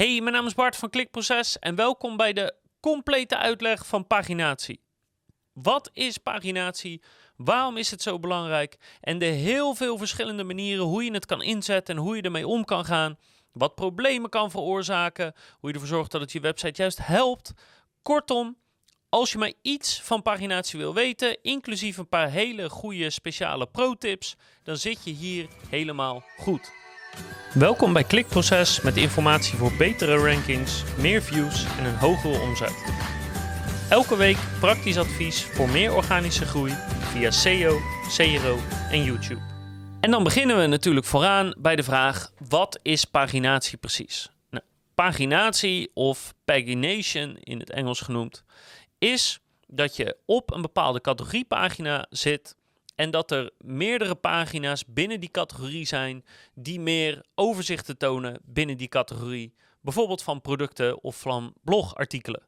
Hey, mijn naam is Bart van Klikproces en welkom bij de complete uitleg van paginatie. Wat is paginatie? Waarom is het zo belangrijk? En de heel veel verschillende manieren hoe je het kan inzetten en hoe je ermee om kan gaan. Wat problemen kan veroorzaken. Hoe je ervoor zorgt dat het je website juist helpt. Kortom, als je maar iets van paginatie wil weten, inclusief een paar hele goede speciale pro-tips, dan zit je hier helemaal goed. Welkom bij Klikproces met informatie voor betere rankings, meer views en een hogere omzet. Elke week praktisch advies voor meer organische groei via SEO, CRO en YouTube. En dan beginnen we natuurlijk vooraan bij de vraag: wat is paginatie precies? Nou, paginatie of pagination in het Engels genoemd is dat je op een bepaalde categoriepagina zit en dat er meerdere pagina's binnen die categorie zijn die meer overzichten tonen binnen die categorie. Bijvoorbeeld van producten of van blogartikelen.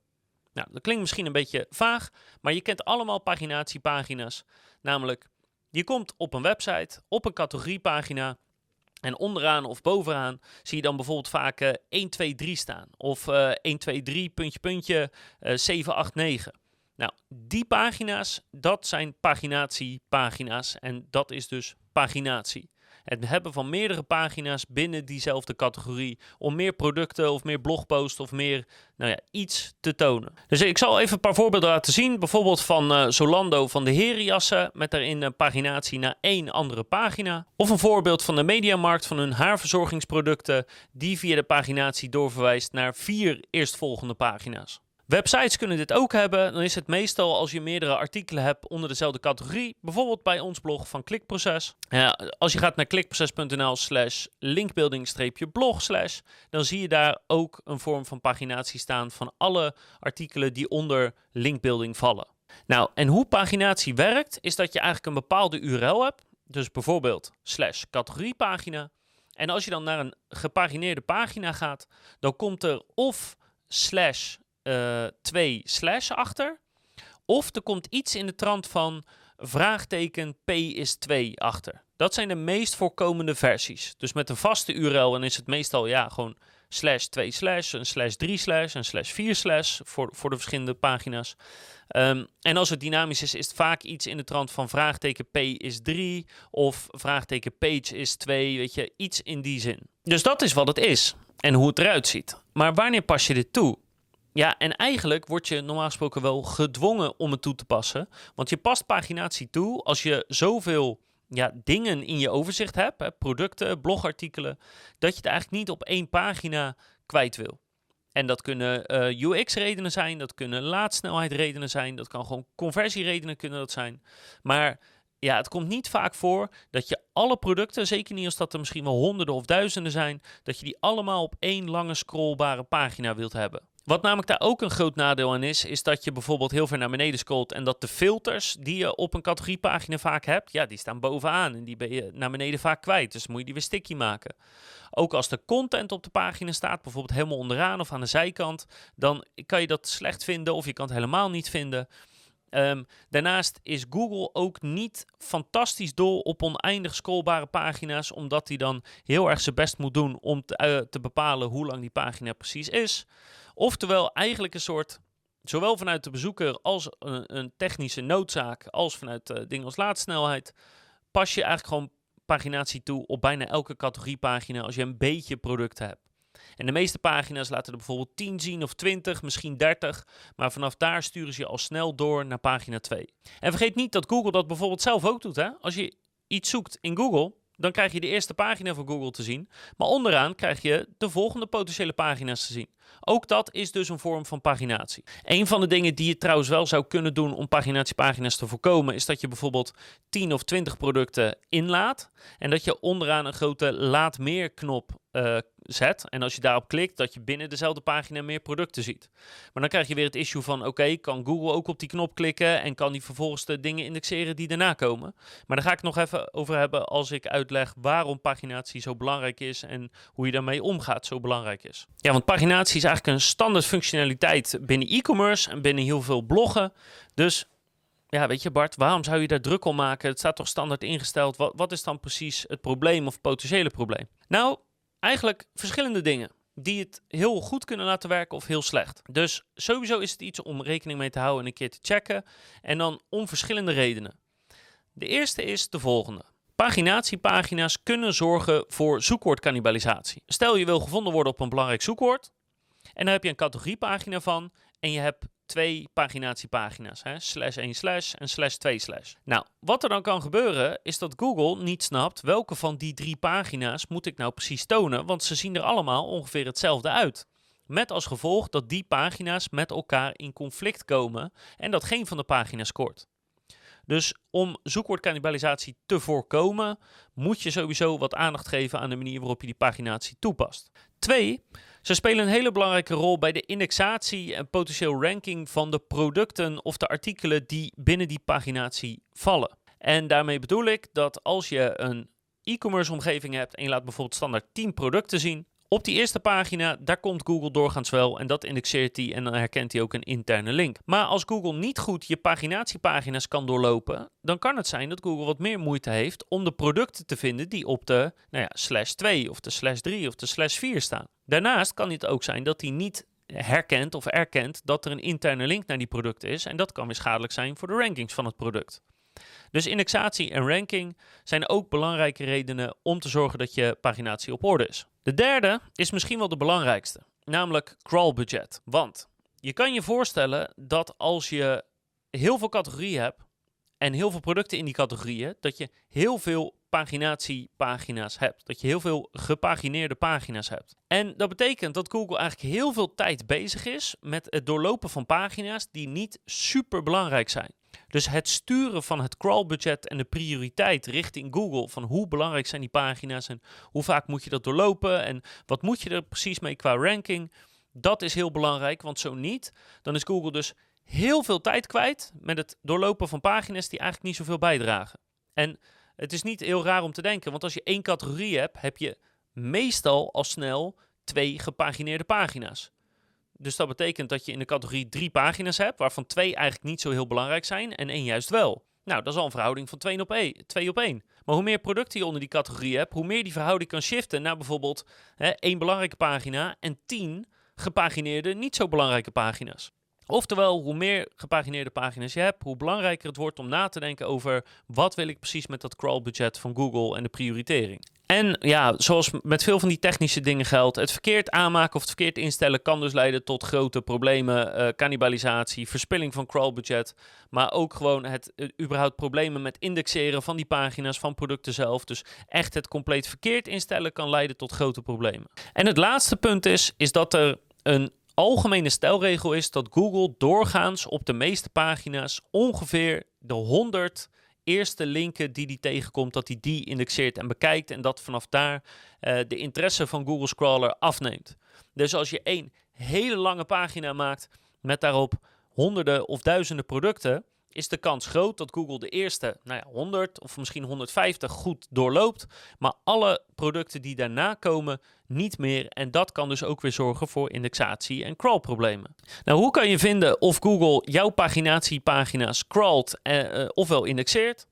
Nou, dat klinkt misschien een beetje vaag, maar je kent allemaal paginatiepagina's. Namelijk, je komt op een website, op een categoriepagina. En onderaan of bovenaan zie je dan bijvoorbeeld vaak uh, 1, 2, 3 staan. Of uh, 1, 2, 3, puntje, puntje, uh, 7, 8, 9. Nou, die pagina's, dat zijn paginatiepagina's en dat is dus paginatie. Het hebben van meerdere pagina's binnen diezelfde categorie om meer producten of meer blogposts of meer nou ja, iets te tonen. Dus ik zal even een paar voorbeelden laten zien. Bijvoorbeeld van uh, Zolando van de herenjassen met daarin een paginatie naar één andere pagina. Of een voorbeeld van de Mediamarkt van hun haarverzorgingsproducten die via de paginatie doorverwijst naar vier eerstvolgende pagina's. Websites kunnen dit ook hebben. Dan is het meestal als je meerdere artikelen hebt onder dezelfde categorie. Bijvoorbeeld bij ons blog van Klikproces. Ja, als je gaat naar klikproces.nl slash linkbuilding-blog slash, dan zie je daar ook een vorm van paginatie staan van alle artikelen die onder linkbuilding vallen. Nou, en hoe paginatie werkt, is dat je eigenlijk een bepaalde URL hebt. Dus bijvoorbeeld slash categoriepagina. En als je dan naar een gepagineerde pagina gaat, dan komt er of slash twee slash achter. Of er komt iets in de trant van vraagteken P is 2 achter. Dat zijn de meest voorkomende versies. Dus met een vaste URL dan is het meestal ja, gewoon slash 2 slash, een slash 3 slash, een slash 4 slash voor, voor de verschillende pagina's. Um, en als het dynamisch is, is het vaak iets in de trant van vraagteken P is 3 of vraagteken page is 2, weet je, iets in die zin. Dus dat is wat het is en hoe het eruit ziet. Maar wanneer pas je dit toe? Ja, en eigenlijk word je normaal gesproken wel gedwongen om het toe te passen. Want je past paginatie toe als je zoveel ja, dingen in je overzicht hebt, hè, producten, blogartikelen, dat je het eigenlijk niet op één pagina kwijt wil. En dat kunnen eh, UX-redenen zijn, dat kunnen laadsnelheid-redenen zijn, dat kan gewoon conversieredenen kunnen dat zijn. Maar ja, het komt niet vaak voor dat je alle producten, zeker niet als dat er misschien wel honderden of duizenden zijn, dat je die allemaal op één lange scrollbare pagina wilt hebben. Wat namelijk daar ook een groot nadeel aan is, is dat je bijvoorbeeld heel ver naar beneden scrolt en dat de filters die je op een categoriepagina vaak hebt, ja, die staan bovenaan en die ben je naar beneden vaak kwijt. Dus moet je die weer sticky maken. Ook als de content op de pagina staat, bijvoorbeeld helemaal onderaan of aan de zijkant, dan kan je dat slecht vinden of je kan het helemaal niet vinden. Um, daarnaast is Google ook niet fantastisch dol op oneindig scrollbare pagina's, omdat hij dan heel erg zijn best moet doen om te, te bepalen hoe lang die pagina precies is. Oftewel eigenlijk een soort, zowel vanuit de bezoeker als een, een technische noodzaak, als vanuit uh, dingen als laadsnelheid, pas je eigenlijk gewoon paginatie toe op bijna elke categoriepagina als je een beetje producten hebt. En de meeste pagina's laten er bijvoorbeeld 10 zien of 20, misschien 30. Maar vanaf daar sturen ze je al snel door naar pagina 2. En vergeet niet dat Google dat bijvoorbeeld zelf ook doet. Hè? Als je iets zoekt in Google, dan krijg je de eerste pagina van Google te zien. Maar onderaan krijg je de volgende potentiële pagina's te zien. Ook dat is dus een vorm van paginatie. Een van de dingen die je trouwens wel zou kunnen doen om paginatiepagina's te voorkomen, is dat je bijvoorbeeld 10 of 20 producten inlaat. En dat je onderaan een grote laat meer knop uh, zet. En als je daarop klikt, dat je binnen dezelfde pagina meer producten ziet. Maar dan krijg je weer het issue van: oké, kan Google ook op die knop klikken en kan die vervolgens de dingen indexeren die daarna komen? Maar daar ga ik nog even over hebben als ik uitleg waarom paginatie zo belangrijk is en hoe je daarmee omgaat zo belangrijk is. Ja, want paginatie is eigenlijk een standaard functionaliteit binnen e-commerce en binnen heel veel bloggen. Dus ja, weet je Bart, waarom zou je daar druk om maken? Het staat toch standaard ingesteld. Wat, wat is dan precies het probleem of potentiële probleem? Nou, Eigenlijk verschillende dingen. die het heel goed kunnen laten werken of heel slecht. Dus sowieso is het iets om rekening mee te houden en een keer te checken. En dan om verschillende redenen. De eerste is de volgende. Paginatiepagina's kunnen zorgen voor zoekwoordcannibalisatie. Stel je wil gevonden worden op een belangrijk zoekwoord. En dan heb je een categoriepagina van. En je hebt twee paginatiepagina's. Hè? Slash 1 slash en slash 2 slash. Nou, wat er dan kan gebeuren is dat Google niet snapt welke van die drie pagina's moet ik nou precies tonen. Want ze zien er allemaal ongeveer hetzelfde uit. Met als gevolg dat die pagina's met elkaar in conflict komen en dat geen van de pagina's scoort. Dus om zoekwoordcannibalisatie te voorkomen, moet je sowieso wat aandacht geven aan de manier waarop je die paginatie toepast. Twee, ze spelen een hele belangrijke rol bij de indexatie en potentieel ranking van de producten of de artikelen die binnen die paginatie vallen. En daarmee bedoel ik dat als je een e-commerce omgeving hebt en je laat bijvoorbeeld standaard 10 producten zien, op die eerste pagina, daar komt Google doorgaans wel en dat indexeert hij en dan herkent hij ook een interne link. Maar als Google niet goed je paginatiepagina's kan doorlopen, dan kan het zijn dat Google wat meer moeite heeft om de producten te vinden die op de nou ja, slash 2 of de slash 3 of de slash 4 staan. Daarnaast kan het ook zijn dat hij niet herkent of erkent dat er een interne link naar die producten is en dat kan weer schadelijk zijn voor de rankings van het product. Dus indexatie en ranking zijn ook belangrijke redenen om te zorgen dat je paginatie op orde is. De derde is misschien wel de belangrijkste, namelijk crawl budget. Want je kan je voorstellen dat als je heel veel categorieën hebt en heel veel producten in die categorieën, dat je heel veel paginatiepagina's hebt. Dat je heel veel gepagineerde pagina's hebt. En dat betekent dat Google eigenlijk heel veel tijd bezig is met het doorlopen van pagina's die niet super belangrijk zijn. Dus het sturen van het crawlbudget en de prioriteit richting Google van hoe belangrijk zijn die pagina's en hoe vaak moet je dat doorlopen en wat moet je er precies mee qua ranking, dat is heel belangrijk, want zo niet, dan is Google dus heel veel tijd kwijt met het doorlopen van pagina's die eigenlijk niet zoveel bijdragen. En het is niet heel raar om te denken, want als je één categorie hebt, heb je meestal al snel twee gepagineerde pagina's. Dus dat betekent dat je in de categorie drie pagina's hebt, waarvan twee eigenlijk niet zo heel belangrijk zijn en één juist wel. Nou, dat is al een verhouding van 2 op 1. 2 op 1. Maar hoe meer producten je onder die categorie hebt, hoe meer die verhouding kan shiften naar bijvoorbeeld hè, één belangrijke pagina en tien gepagineerde, niet zo belangrijke pagina's. Oftewel, hoe meer gepagineerde pagina's je hebt, hoe belangrijker het wordt om na te denken over wat wil ik precies met dat crawl budget van Google en de prioritering. En ja, zoals met veel van die technische dingen geldt, het verkeerd aanmaken of het verkeerd instellen kan dus leiden tot grote problemen, uh, cannibalisatie, verspilling van crawlbudget, maar ook gewoon het uh, überhaupt problemen met indexeren van die pagina's van producten zelf. Dus echt het compleet verkeerd instellen kan leiden tot grote problemen. En het laatste punt is, is dat er een algemene stelregel is dat Google doorgaans op de meeste pagina's ongeveer de 100 eerste linken die hij tegenkomt, dat hij die indexeert en bekijkt en dat vanaf daar uh, de interesse van Google Crawler afneemt. Dus als je één hele lange pagina maakt met daarop honderden of duizenden producten, is de kans groot dat Google de eerste nou ja, 100 of misschien 150 goed doorloopt, maar alle producten die daarna komen niet meer. En dat kan dus ook weer zorgen voor indexatie en crawlproblemen. Nou, hoe kan je vinden of Google jouw paginatiepagina's crawlt eh, eh, ofwel indexeert?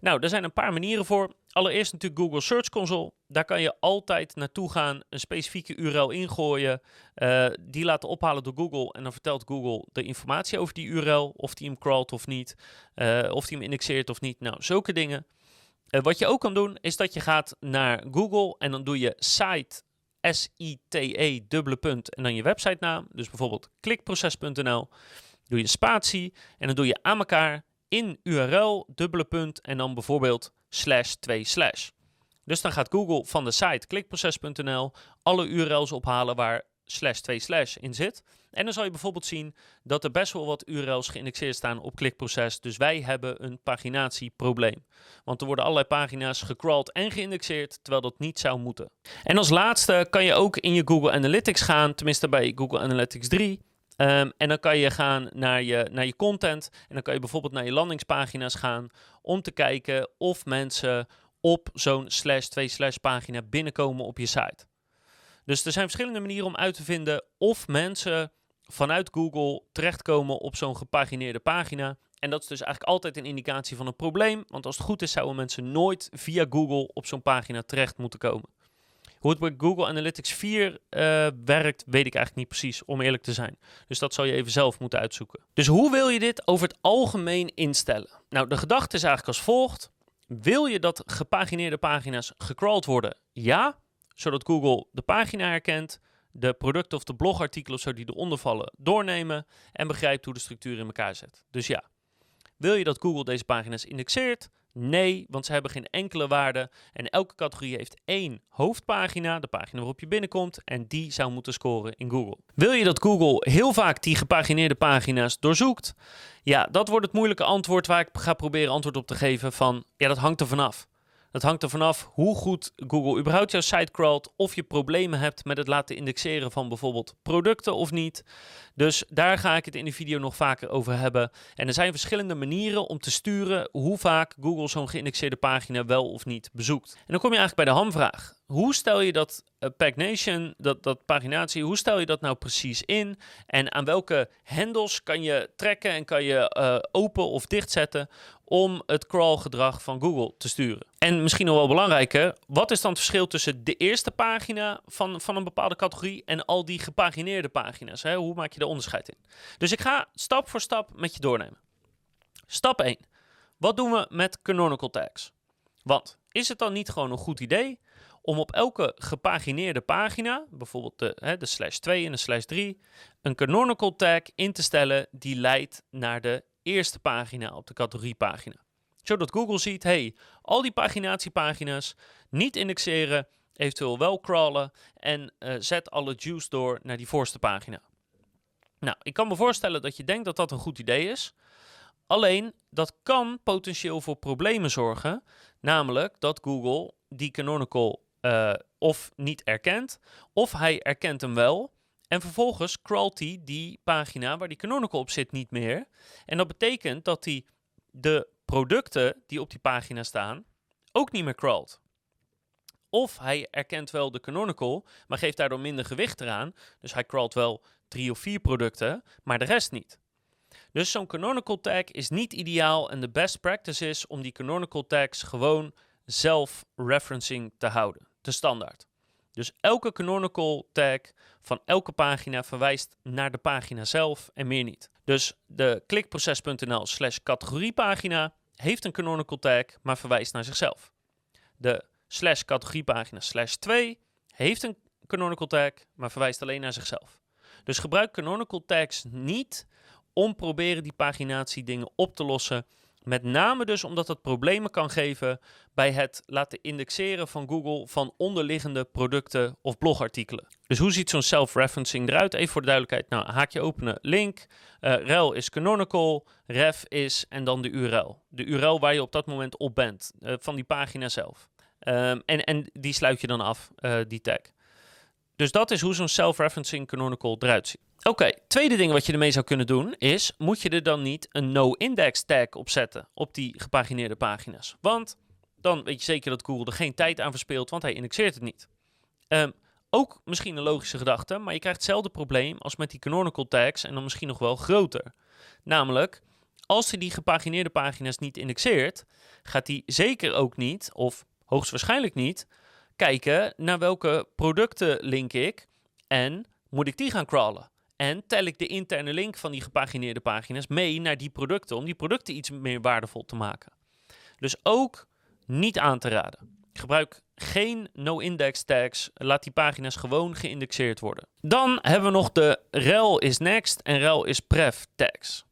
Nou, er zijn een paar manieren voor. Allereerst natuurlijk Google Search Console. Daar kan je altijd naartoe gaan, een specifieke URL ingooien, uh, die laten ophalen door Google en dan vertelt Google de informatie over die URL, of die hem crawlt of niet, uh, of die hem indexeert of niet. Nou, zulke dingen. Uh, wat je ook kan doen, is dat je gaat naar Google en dan doe je site, S-I-T-E, dubbele punt, en dan je website naam. Dus bijvoorbeeld klikproces.nl. Doe je spatie en dan doe je aan elkaar in URL, dubbele punt en dan bijvoorbeeld slash 2 slash. Dus dan gaat Google van de site klikproces.nl alle URL's ophalen waar slash 2 slash in zit. En dan zal je bijvoorbeeld zien dat er best wel wat URL's geïndexeerd staan op klikproces. Dus wij hebben een paginatieprobleem. Want er worden allerlei pagina's gecrawled en geïndexeerd, terwijl dat niet zou moeten. En als laatste kan je ook in je Google Analytics gaan, tenminste bij Google Analytics 3. Um, en dan kan je gaan naar je, naar je content. En dan kan je bijvoorbeeld naar je landingspagina's gaan. Om te kijken of mensen op zo'n slash 2 slash pagina binnenkomen op je site. Dus er zijn verschillende manieren om uit te vinden of mensen vanuit Google terechtkomen op zo'n gepagineerde pagina. En dat is dus eigenlijk altijd een indicatie van een probleem. Want als het goed is, zouden mensen nooit via Google op zo'n pagina terecht moeten komen. Hoe het bij Google Analytics 4 eh, werkt, weet ik eigenlijk niet precies, om eerlijk te zijn. Dus dat zal je even zelf moeten uitzoeken. Dus hoe wil je dit over het algemeen instellen? Nou, de gedachte is eigenlijk als volgt. Wil je dat gepagineerde pagina's gecrawled worden? Ja, zodat Google de pagina herkent, de producten of de blogartikelen of zo die eronder vallen doornemen en begrijpt hoe de structuur in elkaar zit. Dus ja, wil je dat Google deze pagina's indexeert? Nee, want ze hebben geen enkele waarde. En elke categorie heeft één hoofdpagina, de pagina waarop je binnenkomt, en die zou moeten scoren in Google. Wil je dat Google heel vaak die gepagineerde pagina's doorzoekt? Ja, dat wordt het moeilijke antwoord waar ik ga proberen antwoord op te geven van, ja, dat hangt er vanaf. Dat hangt er vanaf hoe goed Google überhaupt jouw site crawlt. Of je problemen hebt met het laten indexeren van bijvoorbeeld producten of niet. Dus daar ga ik het in de video nog vaker over hebben. En er zijn verschillende manieren om te sturen hoe vaak Google zo'n geïndexeerde pagina wel of niet bezoekt. En dan kom je eigenlijk bij de hamvraag. Hoe stel je dat uh, Pagination, dat, dat paginatie, hoe stel je dat nou precies in? En aan welke handles kan je trekken en kan je uh, open of dichtzetten om het crawl-gedrag van Google te sturen. En misschien nog wel belangrijker, wat is dan het verschil tussen de eerste pagina van, van een bepaalde categorie en al die gepagineerde pagina's? Hè? Hoe maak je daar onderscheid in? Dus ik ga stap voor stap met je doornemen. Stap 1. Wat doen we met canonical tags? Want is het dan niet gewoon een goed idee om op elke gepagineerde pagina, bijvoorbeeld de, hè, de slash 2 en de slash 3, een canonical tag in te stellen die leidt naar de eerste pagina op de categoriepagina. Zodat Google ziet, hey, al die paginatiepagina's niet indexeren, eventueel wel crawlen en uh, zet alle juice door naar die voorste pagina. Nou, ik kan me voorstellen dat je denkt dat dat een goed idee is. Alleen, dat kan potentieel voor problemen zorgen. Namelijk dat Google die canonical uh, of niet erkent, of hij erkent hem wel, en vervolgens crawlt hij die pagina waar die canonical op zit niet meer. En dat betekent dat hij de producten die op die pagina staan ook niet meer crawlt. Of hij erkent wel de canonical, maar geeft daardoor minder gewicht eraan. Dus hij crawlt wel drie of vier producten, maar de rest niet. Dus zo'n canonical tag is niet ideaal en de best practice is om die canonical tags gewoon zelf referencing te houden, de standaard. Dus elke canonical tag van elke pagina verwijst naar de pagina zelf en meer niet. Dus de klikproces.nl slash categoriepagina heeft een canonical tag, maar verwijst naar zichzelf. De slash categoriepagina slash 2 heeft een canonical tag, maar verwijst alleen naar zichzelf. Dus gebruik canonical tags niet om proberen die paginatie dingen op te lossen met name dus omdat het problemen kan geven bij het laten indexeren van Google van onderliggende producten of blogartikelen. Dus hoe ziet zo'n self-referencing eruit? Even voor de duidelijkheid. Nou, haakje openen, link. Uh, rel is canonical, ref is en dan de URL. De URL waar je op dat moment op bent, uh, van die pagina zelf. Um, en, en die sluit je dan af, uh, die tag. Dus dat is hoe zo'n self-referencing canonical eruit ziet. Oké, tweede ding wat je ermee zou kunnen doen is, moet je er dan niet een no-index tag op zetten op die gepagineerde pagina's? Want dan weet je zeker dat Google er geen tijd aan verspeelt, want hij indexeert het niet. Um, ook misschien een logische gedachte, maar je krijgt hetzelfde probleem als met die canonical tags en dan misschien nog wel groter. Namelijk, als hij die gepagineerde pagina's niet indexeert, gaat hij zeker ook niet, of hoogstwaarschijnlijk niet, kijken naar welke producten link ik en moet ik die gaan crawlen. En tel ik de interne link van die gepagineerde pagina's mee naar die producten, om die producten iets meer waardevol te maken. Dus ook niet aan te raden. Gebruik geen no-index tags. Laat die pagina's gewoon geïndexeerd worden. Dan hebben we nog de rel is next en rel is pref tags.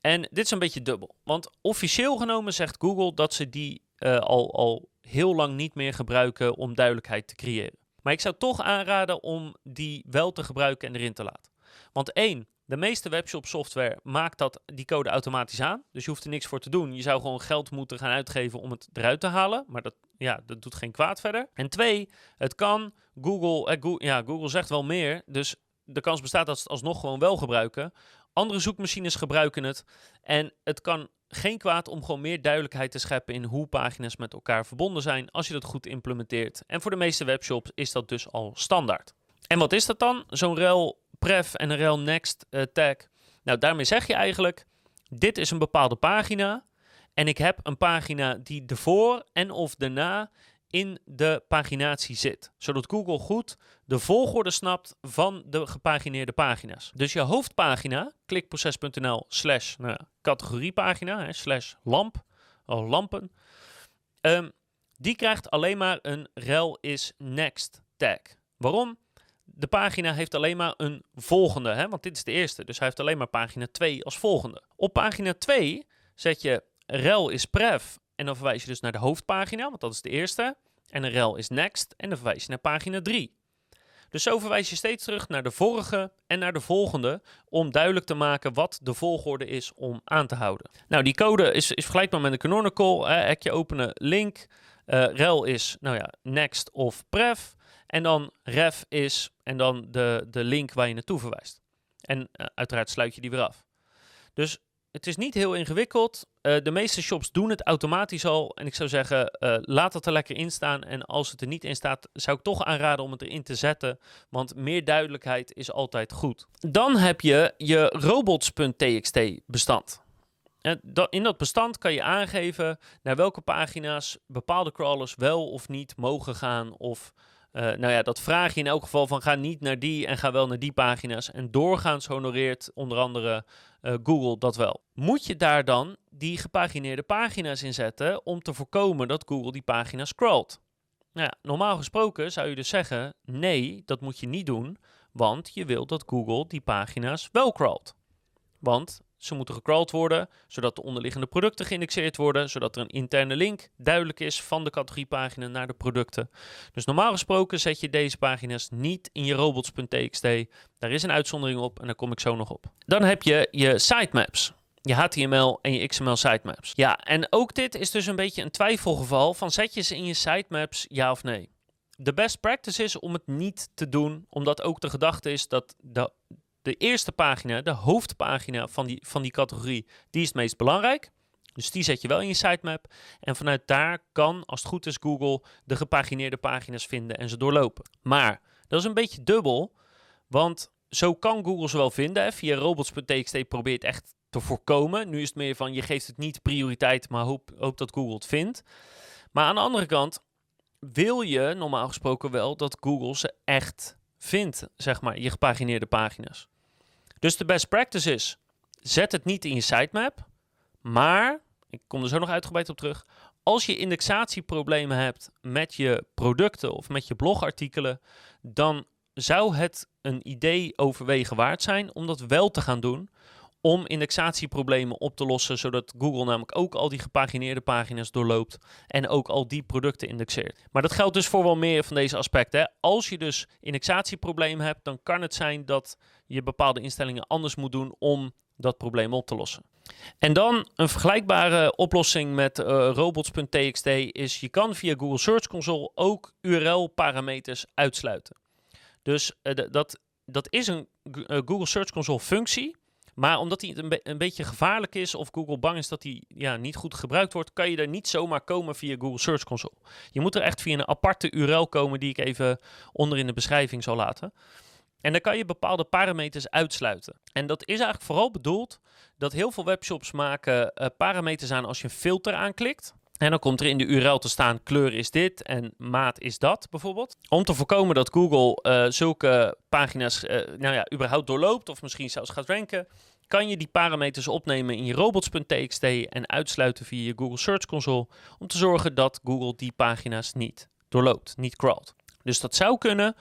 En dit is een beetje dubbel. Want officieel genomen zegt Google dat ze die uh, al, al heel lang niet meer gebruiken om duidelijkheid te creëren. Maar ik zou toch aanraden om die wel te gebruiken en erin te laten. Want één, de meeste webshop software maakt dat, die code automatisch aan. Dus je hoeft er niks voor te doen. Je zou gewoon geld moeten gaan uitgeven om het eruit te halen. Maar dat, ja, dat doet geen kwaad verder. En twee, het kan Google, eh, ja, Google zegt wel meer. Dus de kans bestaat dat ze het alsnog gewoon wel gebruiken. Andere zoekmachines gebruiken het. En het kan geen kwaad om gewoon meer duidelijkheid te scheppen in hoe pagina's met elkaar verbonden zijn als je dat goed implementeert. En voor de meeste webshops is dat dus al standaard. En wat is dat dan? Zo'n rel pref en rel next uh, tag. Nou, daarmee zeg je eigenlijk, dit is een bepaalde pagina en ik heb een pagina die ervoor en of daarna in de paginatie zit. Zodat Google goed de volgorde snapt van de gepagineerde pagina's. Dus je hoofdpagina, klikproces.nl slash nou categoriepagina, slash lamp, of lampen. Ehm, die krijgt alleen maar een rel is next tag. Waarom? De pagina heeft alleen maar een volgende, hè? want dit is de eerste. Dus hij heeft alleen maar pagina 2 als volgende. Op pagina 2 zet je rel is prev en dan verwijs je dus naar de hoofdpagina, want dat is de eerste. En rel is next en dan verwijs je naar pagina 3. Dus zo verwijs je steeds terug naar de vorige en naar de volgende om duidelijk te maken wat de volgorde is om aan te houden. Nou, die code is, is vergelijkbaar met een canonical. Hè, hekje openen, link. Uh, rel is, nou ja, next of prev. En dan ref is, en dan de, de link waar je naartoe verwijst. En uh, uiteraard sluit je die weer af. Dus het is niet heel ingewikkeld. Uh, de meeste shops doen het automatisch al. En ik zou zeggen, uh, laat het er lekker in staan. En als het er niet in staat, zou ik toch aanraden om het erin te zetten. Want meer duidelijkheid is altijd goed. Dan heb je je robots.txt bestand. In dat bestand kan je aangeven naar welke pagina's bepaalde crawlers wel of niet mogen gaan. Of uh, nou ja, dat vraag je in elk geval van ga niet naar die en ga wel naar die pagina's. En doorgaans honoreert onder andere uh, Google dat wel. Moet je daar dan die gepagineerde pagina's in zetten om te voorkomen dat Google die pagina's crawlt? Nou ja, normaal gesproken zou je dus zeggen: nee, dat moet je niet doen, want je wilt dat Google die pagina's wel crawlt. Want ze moeten gecrawled worden, zodat de onderliggende producten geïndexeerd worden, zodat er een interne link duidelijk is van de categoriepagina naar de producten. Dus normaal gesproken zet je deze pagina's niet in je robots.txt. Daar is een uitzondering op en daar kom ik zo nog op. Dan heb je je sitemaps. Je HTML en je XML sitemaps. Ja, en ook dit is dus een beetje een twijfelgeval van zet je ze in je sitemaps ja of nee. De best practice is om het niet te doen, omdat ook de gedachte is dat de de eerste pagina, de hoofdpagina van die, van die categorie, die is het meest belangrijk. Dus die zet je wel in je sitemap. En vanuit daar kan, als het goed is, Google de gepagineerde pagina's vinden en ze doorlopen. Maar dat is een beetje dubbel, want zo kan Google ze wel vinden. Hè. Via robots.txt probeert echt te voorkomen. Nu is het meer van je geeft het niet prioriteit, maar hoop, hoop dat Google het vindt. Maar aan de andere kant wil je normaal gesproken wel dat Google ze echt vindt, zeg maar, je gepagineerde pagina's. Dus de best practice is, zet het niet in je sitemap, maar, ik kom er zo nog uitgebreid op terug, als je indexatieproblemen hebt met je producten of met je blogartikelen, dan zou het een idee overwegen waard zijn om dat wel te gaan doen, om indexatieproblemen op te lossen, zodat Google namelijk ook al die gepagineerde pagina's doorloopt en ook al die producten indexeert. Maar dat geldt dus voor wel meer van deze aspecten. Als je dus indexatieproblemen hebt, dan kan het zijn dat je bepaalde instellingen anders moet doen om dat probleem op te lossen. En dan een vergelijkbare oplossing met uh, robots.txt is je kan via Google Search Console ook URL-parameters uitsluiten. Dus uh, dat, dat is een uh, Google Search Console functie maar omdat hij een, een, beetje gevaarlijk is of Google bang is dat hij ja, niet goed gebruikt wordt, kan je er niet zomaar komen via Google Search Console. Je moet er echt via een aparte URL komen die ik even onder in de beschrijving zal laten. En dan kan je bepaalde parameters uitsluiten. En dat is eigenlijk vooral bedoeld dat heel veel webshops maken uh, parameters aan als je een filter aanklikt. En dan komt er in de URL te staan kleur is dit en maat is dat bijvoorbeeld. Om te voorkomen dat Google uh, zulke pagina's uh, nou ja, überhaupt doorloopt of misschien zelfs gaat ranken, kan je die parameters opnemen in je robots.txt en uitsluiten via je Google Search Console om te zorgen dat Google die pagina's niet doorloopt, niet crawlt. Dus dat zou kunnen.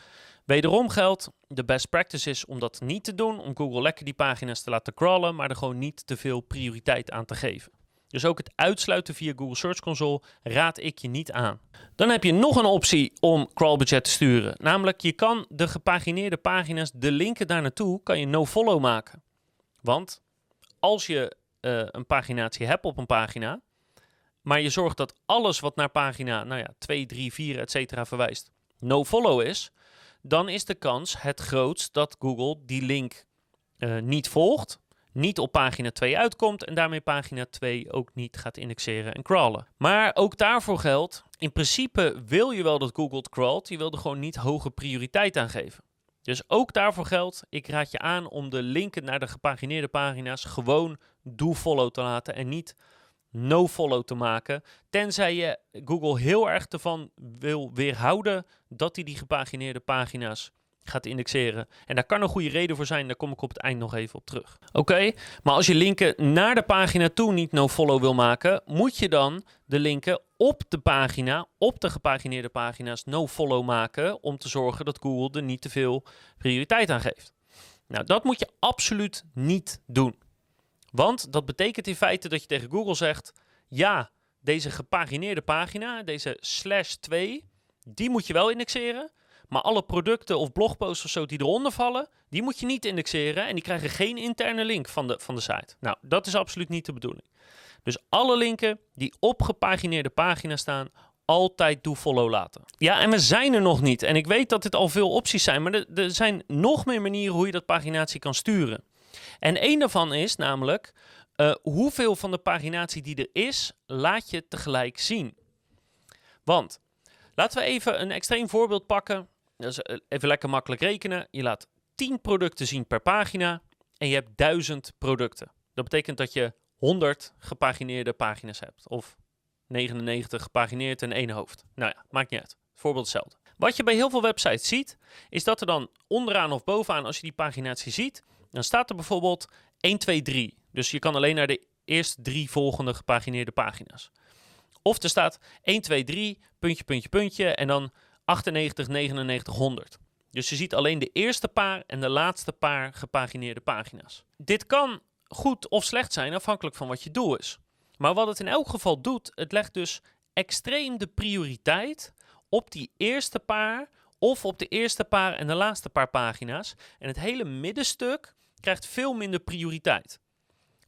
Wederom geldt, de best practice is om dat niet te doen, om Google lekker die pagina's te laten crawlen, maar er gewoon niet te veel prioriteit aan te geven. Dus ook het uitsluiten via Google Search Console raad ik je niet aan. Dan heb je nog een optie om crawlbudget te sturen. Namelijk, je kan de gepagineerde pagina's, de linken daar naartoe, kan je no-follow maken. Want als je uh, een paginatie hebt op een pagina, maar je zorgt dat alles wat naar pagina nou ja, 2, 3, 4, et cetera verwijst, no-follow is, dan is de kans het grootst dat Google die link uh, niet volgt niet op pagina 2 uitkomt en daarmee pagina 2 ook niet gaat indexeren en crawlen. Maar ook daarvoor geldt, in principe wil je wel dat Google het crawlt, je wil er gewoon niet hoge prioriteit aan geven. Dus ook daarvoor geldt, ik raad je aan om de linken naar de gepagineerde pagina's gewoon do follow te laten en niet no-follow te maken. Tenzij je Google heel erg ervan wil weerhouden dat hij die gepagineerde pagina's gaat indexeren. En daar kan een goede reden voor zijn, daar kom ik op het eind nog even op terug. Oké, maar als je linken naar de pagina toe niet no-follow wil maken, moet je dan de linken op de pagina, op de gepagineerde pagina's, no-follow maken om te zorgen dat Google er niet te veel prioriteit aan geeft. Nou, dat moet je absoluut niet doen. Want dat betekent in feite dat je tegen Google zegt: ja, deze gepagineerde pagina, deze slash 2, die moet je wel indexeren. Maar alle producten of blogposts of zo die eronder vallen, die moet je niet indexeren en die krijgen geen interne link van de, van de site. Nou, dat is absoluut niet de bedoeling. Dus alle linken die op gepagineerde pagina's staan, altijd do follow laten. Ja, en we zijn er nog niet. En ik weet dat dit al veel opties zijn, maar er, zijn nog meer manieren hoe je dat paginatie kan sturen. En één daarvan is namelijk uh, hoeveel van de paginatie die er is, laat je tegelijk zien. Want laten we even een extreem voorbeeld pakken. Eh, even lekker makkelijk rekenen. Je laat 10 producten zien per pagina en je hebt 1000 producten. Dat betekent dat je 100 gepagineerde pagina's hebt. Of 99 gepagineerd en één hoofd. Nou ja, maakt niet uit. Voorbeeld hetzelfde. Wat je bij heel veel websites ziet, is dat er dan onderaan of bovenaan, als je die paginatie ziet, dan staat er bijvoorbeeld 1, 2, 3. Dus je kan alleen naar de eerste drie volgende gepagineerde pagina's. Of er staat 1, 2, 3, puntje, puntje, puntje en dan 98, 99, 100. Dus je ziet alleen de eerste paar en de laatste paar gepagineerde pagina's. Dit kan goed of slecht zijn afhankelijk van wat je doel is. Maar wat het in elk geval doet, het legt dus extreem de prioriteit op die eerste paar of op de eerste paar en de laatste paar pagina's. En het hele middenstuk krijgt veel minder prioriteit.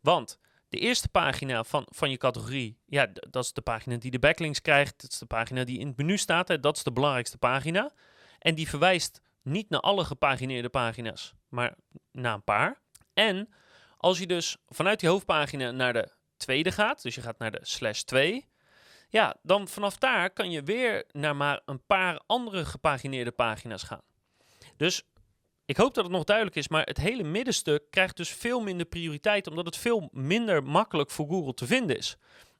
Want de eerste pagina van, van je categorie, ja, dat is de pagina die de backlinks krijgt. Dat is de pagina die in het menu staat. Hè, dat is de belangrijkste pagina. En die verwijst niet naar alle gepagineerde pagina's, maar naar een paar. En als je dus vanuit die hoofdpagina naar de tweede gaat, dus je gaat naar de slash 2, ja, dan vanaf daar kan je weer naar maar een paar andere gepagineerde pagina's gaan. Dus ik hoop dat het nog duidelijk is, maar het hele middenstuk krijgt dus veel minder prioriteit, omdat het veel minder makkelijk voor Google te vinden is.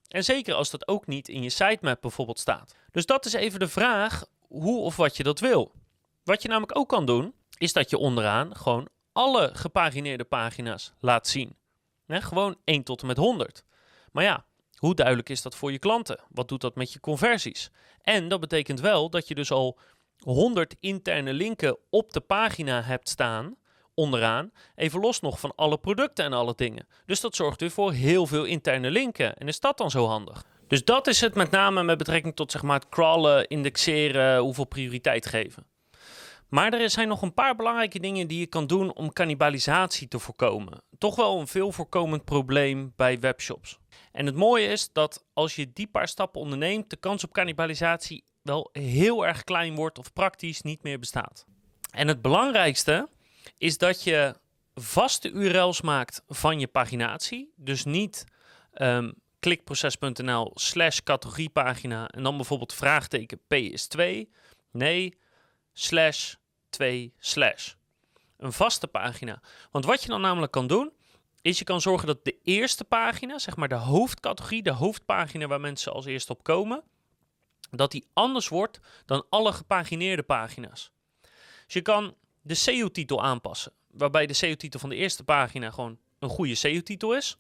En zeker als dat ook niet in je sitemap bijvoorbeeld staat. Dus dat is even de vraag hoe of wat je dat wil. Wat je namelijk ook kan doen, is dat je onderaan gewoon alle gepagineerde pagina's laat zien. gewoon 1 tot en met 100. Maar ja, hoe duidelijk is dat voor je klanten? Wat doet dat met je conversies? En dat betekent wel dat je dus al 100 interne linken op de pagina hebt staan, onderaan, even los nog van alle producten en alle dingen. Dus dat zorgt weer voor heel veel interne linken. En is dat dan zo handig? Dus dat is het met name met betrekking tot zeg maar, het crawlen, indexeren, hoeveel prioriteit geven. Maar er zijn nog een paar belangrijke dingen die je kan doen om cannibalisatie te voorkomen. Toch wel een veel voorkomend probleem bij webshops. En het mooie is dat als je die paar stappen onderneemt, de kans op cannibalisatie wel heel erg klein wordt of praktisch niet meer bestaat. En het belangrijkste is dat je vaste URL's maakt van je paginatie. Dus niet um, klikproces.nl slash categoriepagina en dan bijvoorbeeld vraagteken P is 2. Nee, slash 2 slash. Een vaste pagina. Want wat je dan namelijk kan doen, is je kan zorgen dat de eerste pagina, zeg maar de hoofdcategorie, de hoofdpagina waar mensen als eerste op komen, dat die anders wordt dan alle gepagineerde pagina's. Dus je kan de SEO-titel aanpassen, waarbij de SEO-titel van de eerste pagina gewoon een goede SEO-titel is.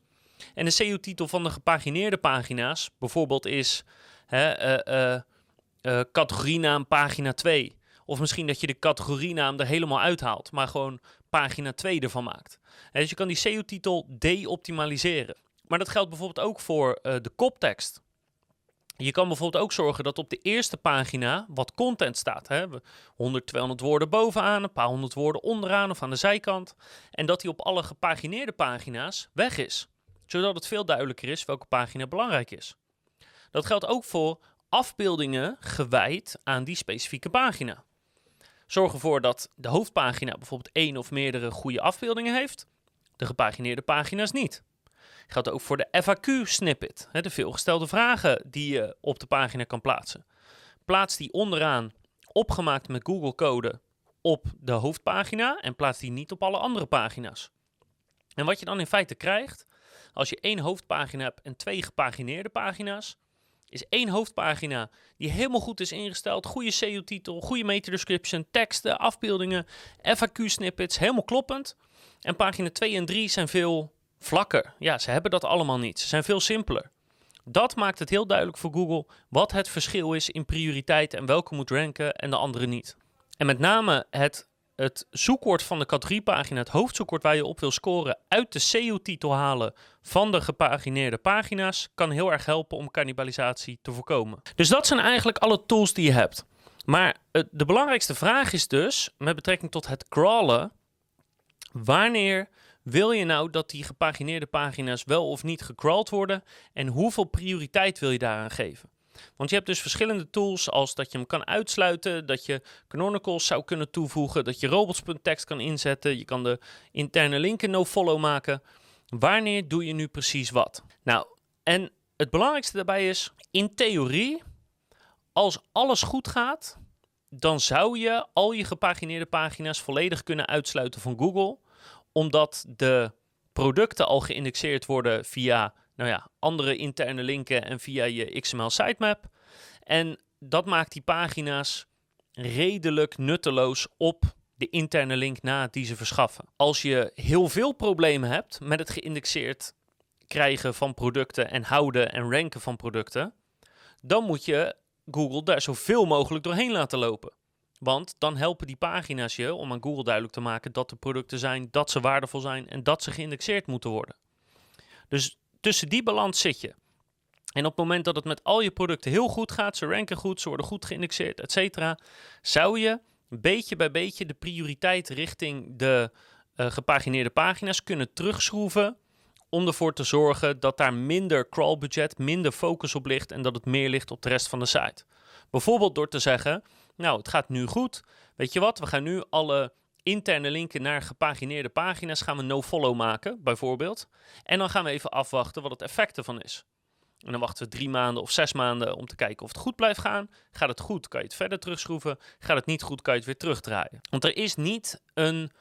En de SEO-titel van de gepagineerde pagina's bijvoorbeeld is hè, uh, categorienaam pagina 2. Of misschien dat je de categorienaam er helemaal uithaalt, maar gewoon pagina 2 ervan maakt. dus je kan die SEO-titel de-optimaliseren. Maar dat geldt bijvoorbeeld ook voor de koptekst. Je kan bijvoorbeeld ook zorgen dat op de eerste pagina wat content staat. Hè? 100, 200 woorden bovenaan, een paar honderd woorden onderaan of aan de zijkant. En dat die op alle gepagineerde pagina's weg is. Zodat het veel duidelijker is welke pagina belangrijk is. Dat geldt ook voor afbeeldingen gewijd aan die specifieke pagina. Zorg ervoor dat de hoofdpagina bijvoorbeeld één of meerdere goede afbeeldingen heeft, de gepagineerde pagina's niet. Geldt ook voor de FAQ-snippet, de veelgestelde vragen die je op de pagina kan plaatsen. Plaats die onderaan, opgemaakt met Google-code, op de hoofdpagina en plaats die niet op alle andere pagina's. En wat je dan in feite krijgt, als je één hoofdpagina hebt en twee gepagineerde pagina's, is één hoofdpagina die helemaal goed is ingesteld, goede SEO-titel, goede meta-description, teksten, afbeeldingen, FAQ-snippets, helemaal kloppend. En pagina 2 en 3 zijn veel vlakker. Ja, ze hebben dat allemaal niet. Ze zijn veel simpeler. Dat maakt het heel duidelijk voor Google wat het verschil is in prioriteit en welke moet ranken en de andere niet. En met name het, het zoekwoord van de categoriepagina, het hoofdzoekwoord waar je op wil scoren, uit de SEO-titel halen van de gepagineerde pagina's, kan heel erg helpen om cannibalisatie te voorkomen. Dus dat zijn eigenlijk alle tools die je hebt. Maar de belangrijkste vraag is dus, met betrekking tot het crawlen, wanneer wil je nou dat die gepagineerde pagina's wel of niet gecrawled worden en hoeveel prioriteit wil je daaraan geven? Want je hebt dus verschillende tools als dat je hem kan uitsluiten, dat je canonicals zou kunnen toevoegen, dat je robots.txt kan inzetten, je kan de interne linken no-follow maken. Wanneer doe je nu precies wat? Nou, en het belangrijkste daarbij is, in theorie, als alles goed gaat, dan zou je al je gepagineerde pagina's volledig kunnen uitsluiten van Google, omdat de producten al geïndexeerd worden via nou ja, andere interne linken en via je XML sitemap. En dat maakt die pagina's redelijk nutteloos op de interne link na die ze verschaffen. Als je heel veel problemen hebt met het geïndexeerd krijgen van producten en houden en ranken van producten, dan moet je Google daar zoveel mogelijk doorheen laten lopen. Want dan helpen die pagina's je om aan Google duidelijk te maken dat de producten zijn, dat ze waardevol zijn en dat ze geïndexeerd moeten worden. Dus tussen die balans zit je. En op het moment dat het met al je producten heel goed gaat, ze ranken goed, ze worden goed geïndexeerd, et cetera, zou je beetje bij beetje de prioriteit richting de uh, gepagineerde pagina's kunnen terugschroeven om ervoor te zorgen dat daar minder crawlbudget, minder focus op ligt en dat het meer ligt op de rest van de site. Bijvoorbeeld door te zeggen, nou het gaat nu goed, weet je wat, we gaan nu alle interne linken naar gepagineerde pagina's gaan we no-follow maken, bijvoorbeeld. En dan gaan we even afwachten wat het effect ervan is. En dan wachten we drie maanden of zes maanden om te kijken of het goed blijft gaan. Gaat het goed, kan je het verder terugschroeven. Gaat het niet goed, kan je het weer terugdraaien. Want er is niet een,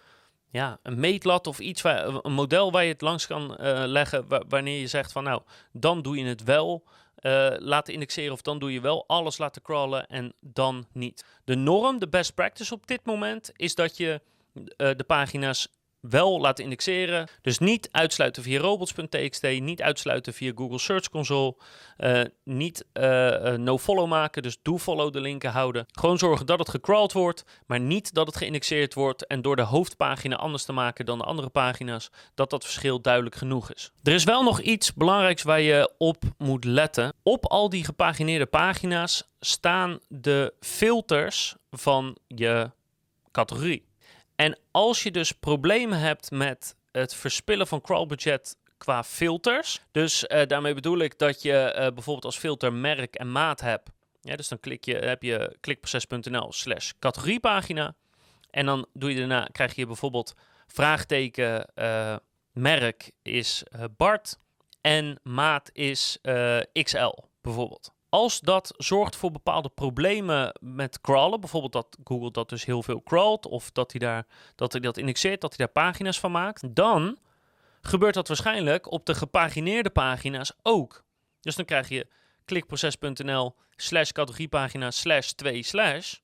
ja, een meetlat of iets, een model waar je het langs kan uh, leggen. Wanneer je zegt van nou, dan doe je het wel uh, laten indexeren of dan doe je wel alles laten crawlen en dan niet. De norm, de best practice op dit moment is dat je uh, de pagina's wel laten indexeren. Dus niet uitsluiten via robots.txt, niet uitsluiten via Google Search Console, uh, niet uh, no-follow maken, dus do-follow de linken houden. Gewoon zorgen dat het gecrawled wordt, maar niet dat het geïndexeerd wordt en door de hoofdpagina anders te maken dan de andere pagina's, dat dat verschil duidelijk genoeg is. Er is wel nog iets belangrijks waar je op moet letten. Op al die gepagineerde pagina's staan de filters van je categorie. En als je dus problemen hebt met het verspillen van crawlbudget qua filters, dus uh, daarmee bedoel ik dat je uh, bijvoorbeeld als filter merk en maat hebt. Ja, dus dan klik je, heb je klikproces.nl slash categoriepagina. En dan doe je daarna, krijg je bijvoorbeeld vraagteken uh, merk is Bart en maat is XL bijvoorbeeld als dat zorgt voor bepaalde problemen met crawlen, bijvoorbeeld dat Google dat dus heel veel crawlt, of dat hij, daar, dat hij dat indexeert, dat hij daar pagina's van maakt, dan gebeurt dat waarschijnlijk op de gepagineerde pagina's ook. Dus dan krijg je klikproces.nl slash categoriepagina slash 2 slash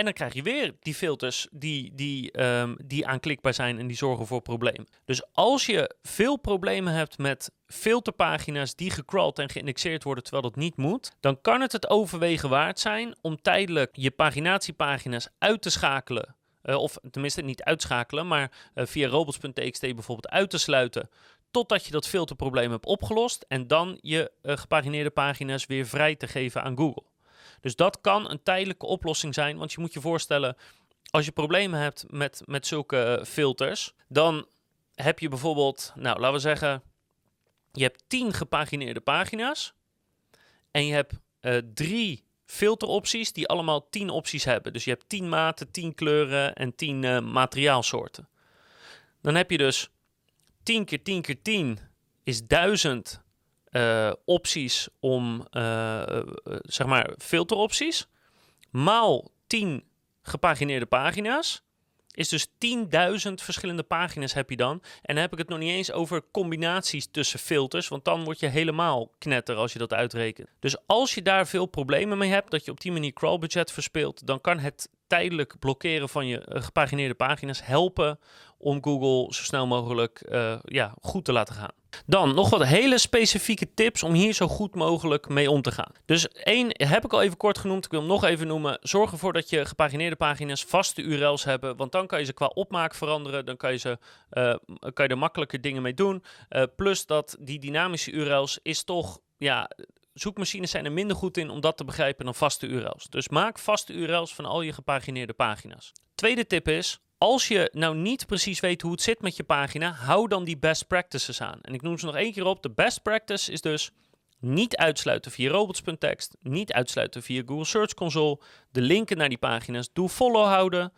en dan krijg je weer die filters die, die, um, die aanklikbaar zijn en die zorgen voor problemen. Dus als je veel problemen hebt met filterpagina's die gecrawled en geïndexeerd worden terwijl dat niet moet, dan kan het het overwegen waard zijn om tijdelijk je paginatiepagina's uit te schakelen. Uh, of tenminste niet uitschakelen, maar uh, via robots.txt bijvoorbeeld uit te sluiten. Totdat je dat filterprobleem hebt opgelost. En dan je uh, gepagineerde pagina's weer vrij te geven aan Google. Dus dat kan een tijdelijke oplossing zijn. Want je moet je voorstellen, als je problemen hebt met, met zulke eh, filters, dan heb je bijvoorbeeld, nou laten we zeggen, je hebt 10 gepagineerde pagina's. En je hebt uh, drie filteropties die allemaal 10 opties hebben. Dus je hebt 10 maten, 10 kleuren en 10 uh, materiaalsoorten. Dan heb je dus 10 keer 10 keer 10 is 1000 uh, opties om, uh, zeg maar, filteropties. Maal 10 gepagineerde pagina's. is dus 10.000 verschillende pagina's heb je dan. En dan heb ik het nog niet eens over combinaties tussen filters, want dan word je helemaal knetter als je dat uitrekent. Dus als je daar veel problemen mee hebt, dat je op die manier crawlbudget verspeelt, dan kan het tijdelijk blokkeren van je eh, gepagineerde pagina's helpen om Google zo snel mogelijk uh, ja, goed te laten gaan. Dan nog wat hele specifieke tips om hier zo goed mogelijk mee om te gaan. Dus één heb ik al even kort genoemd. Ik wil hem nog even noemen. Zorg ervoor dat je gepagineerde pagina's vaste URL's hebben. Want dan kan je ze qua opmaak veranderen. Dan kan je, ze, uh, kan je er makkelijke dingen mee doen. Uh, plus dat die dynamische URL's is toch ja, zoekmachines zijn er minder goed in om dat te begrijpen dan vaste URL's. Dus maak vaste URL's van al je gepagineerde pagina's. Tweede tip is, als je nou niet precies weet hoe het zit met je pagina, hou dan die best practices aan. En ik noem ze nog één keer op. De best practice is dus niet uitsluiten via robots.txt, niet uitsluiten via Google Search Console, de linken naar die pagina's doe follow houden,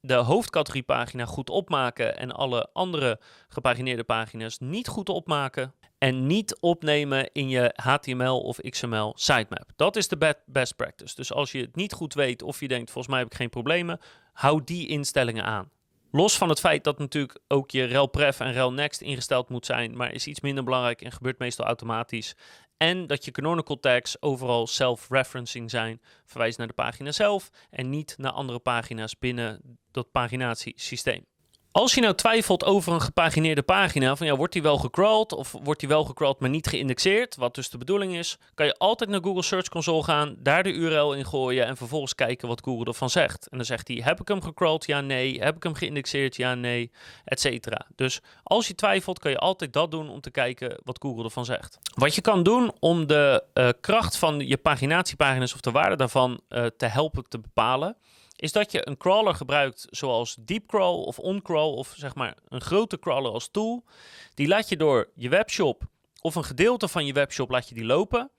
de hoofdcategoriepagina goed opmaken en alle andere gepagineerde pagina's niet goed opmaken en niet opnemen in je HTML of XML sitemap. Dat is de best practice. Dus als je het niet goed weet of je denkt, volgens mij heb ik geen problemen, hou die instellingen aan. Los van het feit dat natuurlijk ook je relpref en relnext ingesteld moet zijn, maar is iets minder belangrijk en gebeurt meestal automatisch. En dat je canonical tags overal self-referencing zijn, verwijst naar de pagina zelf en niet naar andere pagina's binnen dat paginatiesysteem. Als je nou twijfelt over een gepagineerde pagina, van ja, wordt die wel gecrawled of wordt die wel gecrawled maar niet geïndexeerd, wat dus de bedoeling is, kan je altijd naar Google Search Console gaan, daar de URL in gooien en vervolgens kijken wat Google ervan zegt. En dan zegt hij, heb ik hem gecrawled? Ja, nee. Heb ik hem geïndexeerd? Ja, nee, etc. Dus als je twijfelt, kan je altijd dat doen om te kijken wat Google ervan zegt. Wat je kan doen om de uh, kracht van je paginatiepagina's of de waarde daarvan uh, te helpen te bepalen, is dat je een crawler gebruikt zoals DeepCrawl of OnCrawl of zeg maar een grote crawler als tool. Die laat je door je webshop of een gedeelte van je webshop laat je die lopen.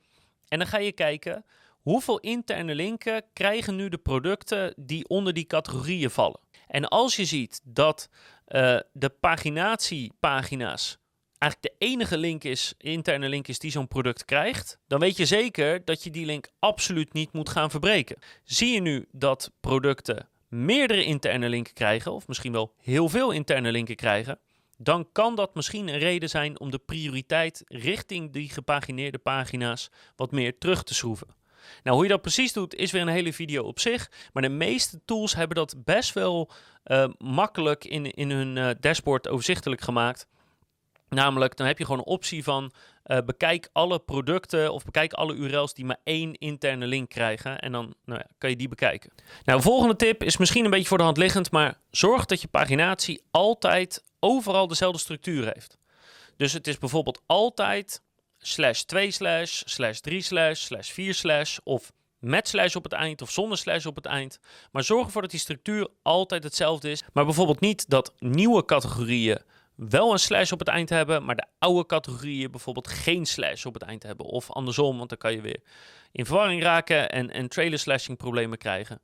En dan ga je kijken hoeveel interne linken krijgen nu de producten die onder die categorieën vallen. En als je ziet dat uh, de paginatiepagina's eigenlijk de enige link is, interne link is die zo'n product krijgt, dan weet je zeker dat je die link absoluut niet moet gaan verbreken. Zie je nu dat producten meerdere interne linken krijgen, of misschien wel heel veel interne linken krijgen, dan kan dat misschien een reden zijn om de prioriteit richting die gepagineerde pagina's wat meer terug te schroeven. Nou, hoe je dat precies doet, is weer een hele video op zich. Maar de meeste tools hebben dat best wel uh, makkelijk in, in hun uh, dashboard overzichtelijk gemaakt. Namelijk, dan heb je gewoon een optie van uh, bekijk alle producten of bekijk alle URL's die maar één interne link krijgen. En dan nou ja, kan je die bekijken. Nou, volgende tip is misschien een beetje voor de hand liggend, maar zorg dat je paginatie altijd overal dezelfde structuur heeft. Dus het is bijvoorbeeld altijd slash 2 slash, slash 3 slash, slash 4 slash of met slash op het eind of zonder slash op het eind. Maar zorg ervoor dat die structuur altijd hetzelfde is. Maar bijvoorbeeld niet dat nieuwe categorieën wel een slash op het eind hebben, maar de oude categorieën bijvoorbeeld geen slash op het eind hebben. Of andersom, want dan kan je weer in verwarring raken en, en trailer slashing problemen krijgen.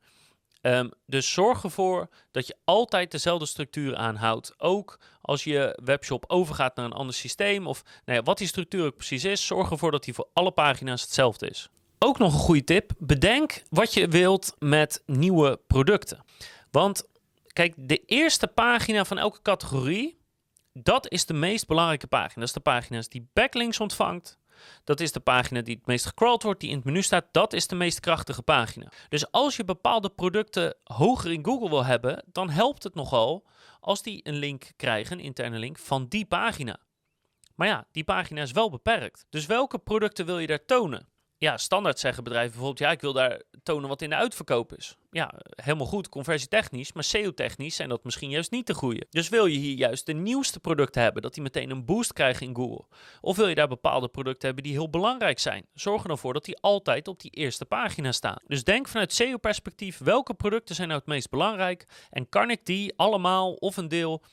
Um, dus zorg ervoor dat je altijd dezelfde structuur aanhoudt. Ook als je webshop overgaat naar een ander systeem of nou ja, wat die structuur ook precies is, zorg ervoor dat die voor alle pagina's hetzelfde is. Ook nog een goede tip: bedenk wat je wilt met nieuwe producten. Want kijk, de eerste pagina van elke categorie dat is de meest belangrijke pagina. Dat is de pagina die backlinks ontvangt. Dat is de pagina die het meest gecrawled wordt, die in het menu staat. Dat is de meest krachtige pagina. Dus als je bepaalde producten hoger in Google wil hebben, dan helpt het nogal als die een link krijgen, een interne link, van die pagina. Maar ja, die pagina is wel beperkt. Dus welke producten wil je daar tonen? Ja, standaard zeggen bedrijven bijvoorbeeld, ja, ik wil daar tonen wat in de uitverkoop is. Ja, helemaal goed, conversietechnisch, maar SEO-technisch zijn dat misschien juist niet de goede. Dus wil je hier juist de nieuwste producten hebben, dat die meteen een boost krijgen in Google? Of wil je daar bepaalde producten hebben die heel belangrijk zijn? Zorg er dan voor dat die altijd op die eerste pagina staan. Dus denk vanuit SEO-perspectief, welke producten zijn nou het meest belangrijk? En kan ik die allemaal of een deel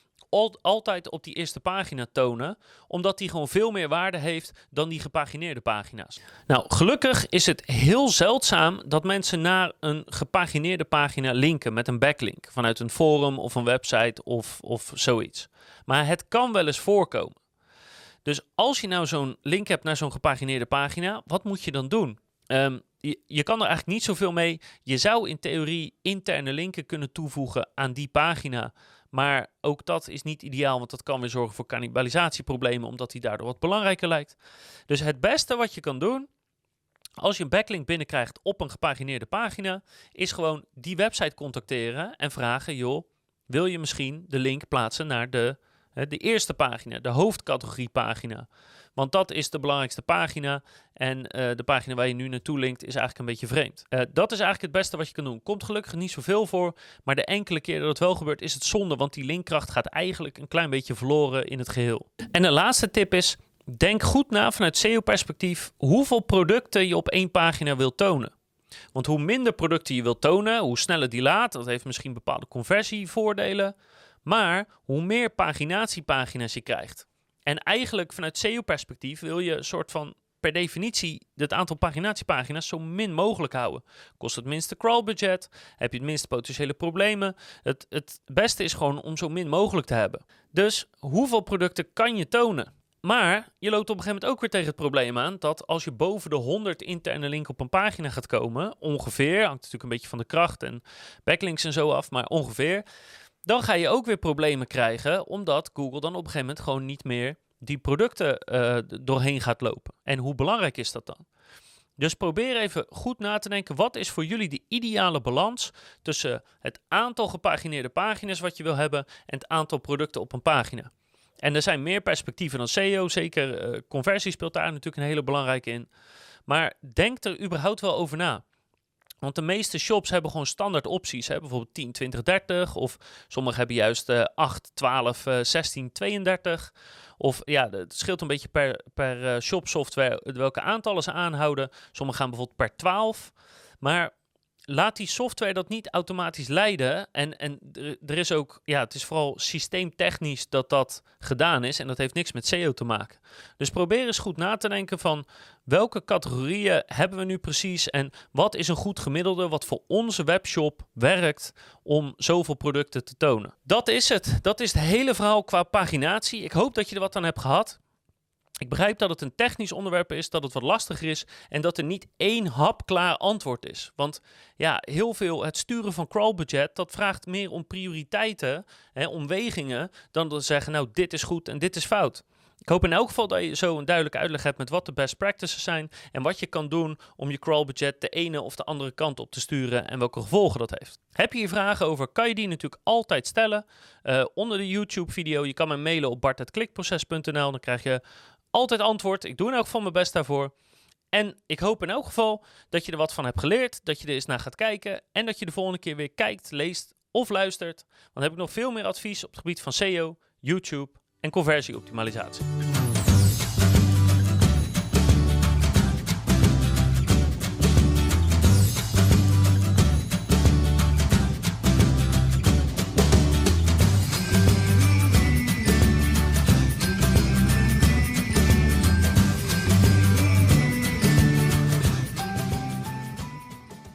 altijd op die eerste pagina tonen, omdat die gewoon veel meer waarde heeft dan die gepagineerde pagina's. Nou, gelukkig is het heel zeldzaam dat mensen naar een gepagineerde pagina linken met een backlink vanuit een forum of een website of, of zoiets. Maar het kan wel eens voorkomen. Dus als je nou zo'n link hebt naar zo'n gepagineerde pagina, wat moet je dan doen? Je, je kan er eigenlijk niet zoveel mee. Je zou in theorie interne linken kunnen toevoegen aan die pagina. Maar ook dat is niet ideaal, want dat kan weer zorgen voor cannibalisatieproblemen, omdat die daardoor wat belangrijker lijkt. Dus het beste wat je kan doen, als je een backlink binnenkrijgt op een gepagineerde pagina, is gewoon die website contacteren en vragen, joh, wil je misschien de link plaatsen naar de, de eerste pagina, de hoofdcategorie pagina? Want dat is de belangrijkste pagina. En uh, de pagina waar je nu naartoe linkt is eigenlijk een beetje vreemd. Uh, dat is eigenlijk het beste wat je kan doen. Komt gelukkig niet zoveel voor. Maar de enkele keer dat het wel gebeurt is het zonde. Want die linkkracht gaat eigenlijk een klein beetje verloren in het geheel. En de laatste tip is. Denk goed na vanuit SEO-perspectief hoeveel producten je op één pagina wilt tonen. Want hoe minder producten je wilt tonen, hoe sneller die laat, dat heeft misschien bepaalde conversievoordelen. Maar hoe meer paginatiepagina's je krijgt. En eigenlijk vanuit SEO-perspectief wil je een soort van per definitie het aantal paginatiepagina's zo min mogelijk houden. Kost het minste crawlbudget, heb je het minste potentiële problemen. Het, het beste is gewoon om zo min mogelijk te hebben. Dus hoeveel producten kan je tonen? Maar je loopt op een gegeven moment ook weer tegen het probleem aan dat als je boven de 100 interne linken op een pagina gaat komen, ongeveer, hangt natuurlijk een beetje van de kracht en backlinks en zo af, maar ongeveer, dan ga je ook weer problemen krijgen, omdat Google dan op een gegeven moment gewoon niet meer die producten uh, doorheen gaat lopen. En hoe belangrijk is dat dan? Dus probeer even goed na te denken, wat is voor jullie de ideale balans tussen het aantal gepagineerde pagina's wat je wil hebben en het aantal producten op een pagina? En er zijn meer perspectieven dan SEO, zeker uh, conversie speelt daar natuurlijk een hele belangrijke in. Maar denk er überhaupt wel over na. Want de meeste shops hebben gewoon standaard opties. Hè? Bijvoorbeeld 10, 20, 30. Of sommigen hebben juist uh, 8, 12, uh, 16, 32. Of ja, het scheelt een beetje per, per uh, shop software welke aantallen ze aanhouden. Sommigen gaan bijvoorbeeld per 12. Maar laat die software dat niet automatisch leiden. En, en er is ook, ja, het is vooral systeemtechnisch dat dat gedaan is. En dat heeft niks met SEO te maken. Dus probeer eens goed na te denken van welke categorieën hebben we nu precies. En wat is een goed gemiddelde wat voor onze webshop werkt om zoveel producten te tonen. Dat is het. Dat is het hele verhaal qua paginatie. Ik hoop dat je er wat aan hebt gehad. Ik begrijp dat het een technisch onderwerp is, dat het wat lastiger is en dat er niet één hapklaar antwoord is. Want ja, heel veel het sturen van crawlbudget, dat vraagt meer om prioriteiten, hè, om wegingen, dan te zeggen, nou dit is goed en dit is fout. Ik hoop in elk geval dat je zo een duidelijke uitleg hebt met wat de best practices zijn en wat je kan doen om je crawlbudget de ene of de andere kant op te sturen en welke gevolgen dat heeft. Heb je hier vragen over, kan je die natuurlijk altijd stellen uh, onder de YouTube video. Je kan me mailen op bart.klikproces.nl, dan krijg je altijd antwoord. Ik doe in elk geval mijn best daarvoor. En ik hoop in elk geval dat je er wat van hebt geleerd, dat je er eens naar gaat kijken en dat je de volgende keer weer kijkt, leest of luistert. Want dan heb ik nog veel meer advies op het gebied van SEO, YouTube en conversieoptimalisatie.